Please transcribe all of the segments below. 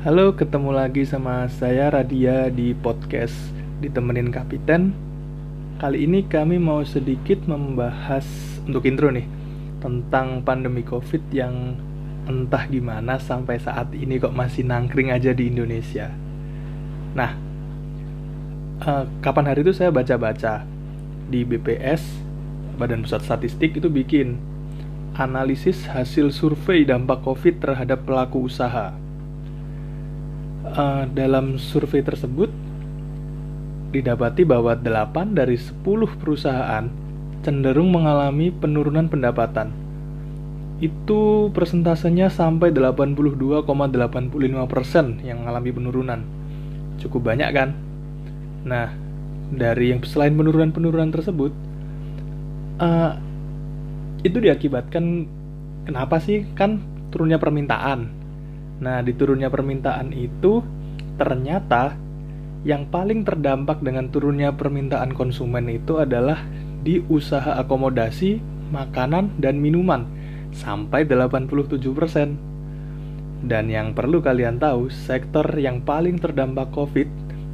Halo, ketemu lagi sama saya Radia di podcast Ditemenin Kapiten. Kali ini kami mau sedikit membahas untuk intro nih tentang pandemi Covid yang entah gimana sampai saat ini kok masih nangkring aja di Indonesia. Nah, uh, kapan hari itu saya baca-baca di BPS Badan Pusat Statistik itu bikin analisis hasil survei dampak Covid terhadap pelaku usaha uh, dalam survei tersebut didapati bahwa 8 dari 10 perusahaan cenderung mengalami penurunan pendapatan. Itu persentasenya sampai 82,85% yang mengalami penurunan. Cukup banyak kan? Nah, dari yang selain penurunan-penurunan tersebut, uh, itu diakibatkan kenapa sih? Kan turunnya permintaan Nah, di turunnya permintaan itu ternyata yang paling terdampak dengan turunnya permintaan konsumen itu adalah di usaha akomodasi, makanan, dan minuman sampai 87%. Dan yang perlu kalian tahu, sektor yang paling terdampak COVID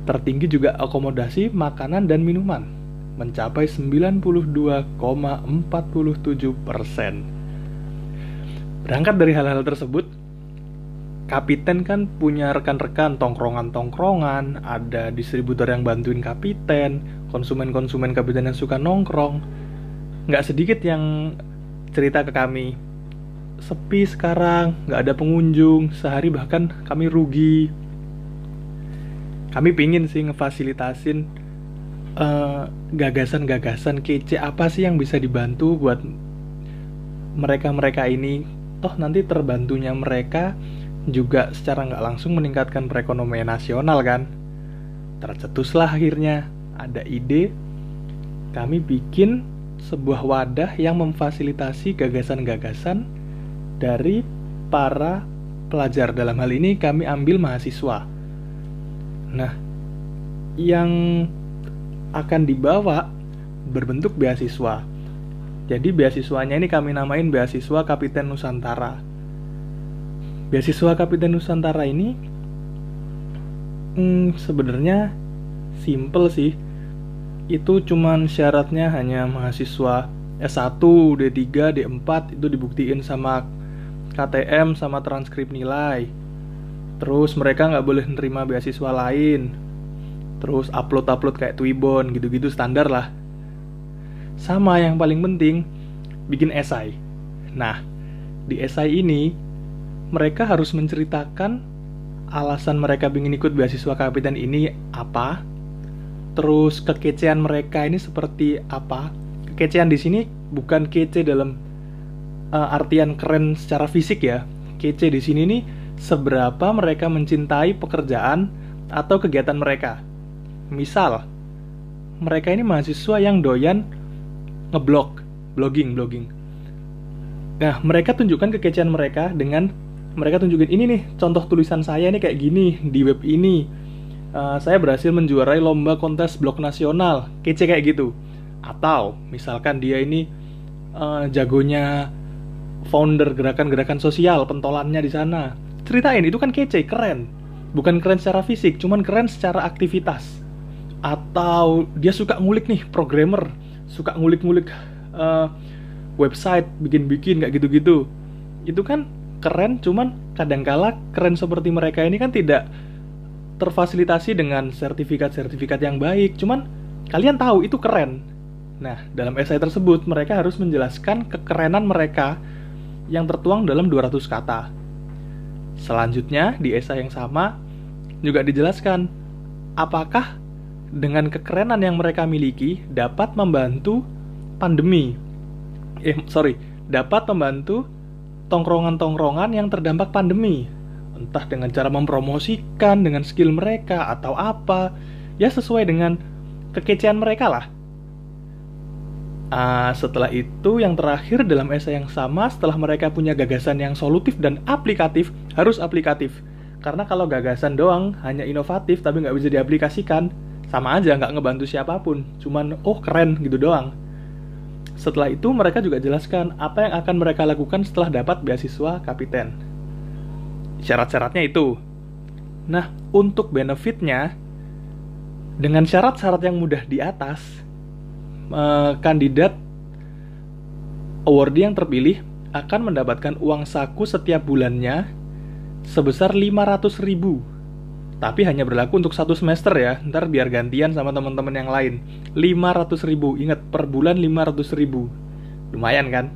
tertinggi juga akomodasi, makanan, dan minuman mencapai 92,47%. Berangkat dari hal-hal tersebut, kapiten kan punya rekan-rekan tongkrongan-tongkrongan, ada distributor yang bantuin kapiten, konsumen-konsumen kapiten yang suka nongkrong. Nggak sedikit yang cerita ke kami, sepi sekarang, nggak ada pengunjung, sehari bahkan kami rugi. Kami pingin sih ngefasilitasin eh, gagasan-gagasan kece apa sih yang bisa dibantu buat mereka-mereka ini. Toh nanti terbantunya mereka juga secara nggak langsung meningkatkan perekonomian nasional kan. Tercetuslah akhirnya ada ide kami bikin sebuah wadah yang memfasilitasi gagasan-gagasan dari para pelajar. Dalam hal ini kami ambil mahasiswa. Nah, yang akan dibawa berbentuk beasiswa. Jadi beasiswanya ini kami namain beasiswa Kapiten Nusantara beasiswa Kapiten Nusantara ini hmm, sebenarnya simple sih. Itu cuman syaratnya hanya mahasiswa S1, D3, D4 itu dibuktiin sama KTM sama transkrip nilai. Terus mereka nggak boleh nerima beasiswa lain. Terus upload-upload kayak Twibbon gitu-gitu standar lah. Sama yang paling penting bikin esai nah di esai ini mereka harus menceritakan alasan mereka ingin ikut beasiswa kapiten ini apa, terus kekecehan mereka ini seperti apa. Kekecehan di sini bukan kece dalam uh, artian keren secara fisik ya. Kece di sini nih seberapa mereka mencintai pekerjaan atau kegiatan mereka. Misal, mereka ini mahasiswa yang doyan ngeblog, blogging, blogging. Nah, mereka tunjukkan kekecehan mereka dengan mereka tunjukin ini nih contoh tulisan saya nih kayak gini di web ini. Uh, saya berhasil menjuarai lomba kontes blog nasional. Kece kayak gitu. Atau misalkan dia ini uh, jagonya founder gerakan-gerakan sosial pentolannya di sana. Ceritain itu kan kece keren. Bukan keren secara fisik cuman keren secara aktivitas. Atau dia suka ngulik nih programmer. Suka ngulik-ngulik uh, website bikin-bikin kayak gitu-gitu. Itu kan keren cuman kadangkala keren seperti mereka ini kan tidak terfasilitasi dengan sertifikat-sertifikat yang baik. Cuman kalian tahu itu keren. Nah dalam esai tersebut mereka harus menjelaskan kekerenan mereka yang tertuang dalam 200 kata. Selanjutnya di esai yang sama juga dijelaskan apakah dengan kekerenan yang mereka miliki dapat membantu pandemi. Eh sorry dapat membantu tongkrongan-tongkrongan yang terdampak pandemi. Entah dengan cara mempromosikan dengan skill mereka atau apa, ya sesuai dengan kekecian mereka lah. Uh, setelah itu yang terakhir dalam esai yang sama setelah mereka punya gagasan yang solutif dan aplikatif harus aplikatif karena kalau gagasan doang hanya inovatif tapi nggak bisa diaplikasikan sama aja nggak ngebantu siapa pun cuman oh keren gitu doang setelah itu mereka juga jelaskan apa yang akan mereka lakukan setelah dapat beasiswa kapiten. Syarat-syaratnya itu Nah, untuk benefitnya, dengan syarat-syarat yang mudah di atas, eh, kandidat awardee yang terpilih akan mendapatkan uang saku setiap bulannya sebesar 500 ribu tapi hanya berlaku untuk satu semester ya. Ntar biar gantian sama teman-teman yang lain. 500 ribu. Ingat per bulan 500 ribu. Lumayan kan?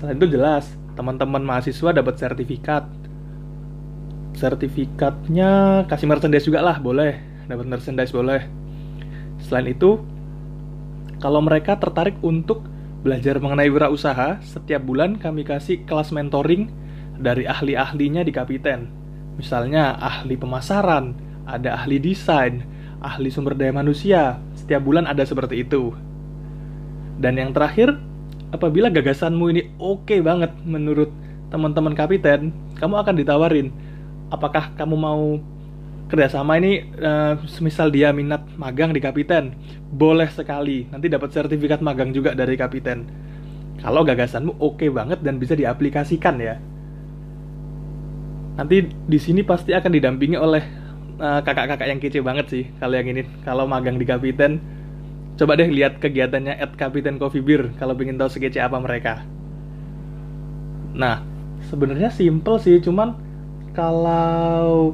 Selain itu jelas. Teman-teman mahasiswa dapat sertifikat. Sertifikatnya kasih merchandise juga lah boleh. Dapat merchandise boleh. Selain itu kalau mereka tertarik untuk belajar mengenai wirausaha setiap bulan kami kasih kelas mentoring dari ahli-ahlinya di Kapiten Misalnya ahli pemasaran, ada ahli desain, ahli sumber daya manusia. Setiap bulan ada seperti itu. Dan yang terakhir, apabila gagasanmu ini oke okay banget menurut teman-teman kapiten, kamu akan ditawarin apakah kamu mau kerjasama ini uh, semisal dia minat magang di kapiten boleh sekali nanti dapat sertifikat magang juga dari kapiten kalau gagasanmu oke okay banget dan bisa diaplikasikan ya nanti di sini pasti akan didampingi oleh eh, kakak-kakak yang kece banget sih kalau yang ini. Kalau magang di Kapiten coba deh lihat kegiatannya at Kapiten Coffee Beer kalau ingin tahu sekece apa mereka. Nah sebenarnya simple sih cuman kalau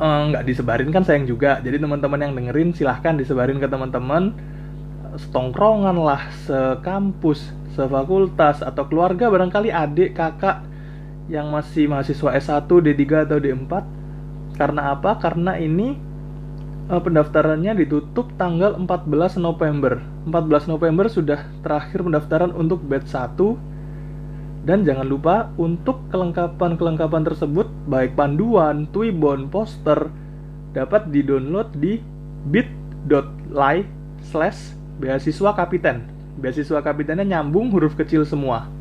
eh, nggak uh, disebarin kan sayang juga. Jadi teman-teman yang dengerin silahkan disebarin ke teman-teman. Setongkrongan lah sekampus sefakultas atau keluarga barangkali adik kakak yang masih mahasiswa S1, D3 atau D4. Karena apa? Karena ini uh, pendaftarannya ditutup tanggal 14 November. 14 November sudah terakhir pendaftaran untuk batch 1 dan jangan lupa untuk kelengkapan-kelengkapan tersebut baik panduan, twibon, poster dapat di-download di bit.ly slash beasiswa kapiten. Beasiswa kapitennya nyambung huruf kecil semua.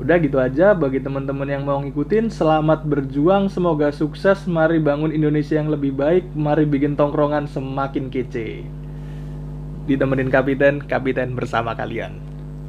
Udah gitu aja bagi teman-teman yang mau ngikutin Selamat berjuang, semoga sukses. Mari bangun Indonesia yang lebih baik Mari bikin tongkrongan semakin kece. Ditemenin kapiten, kapiten bersama kalian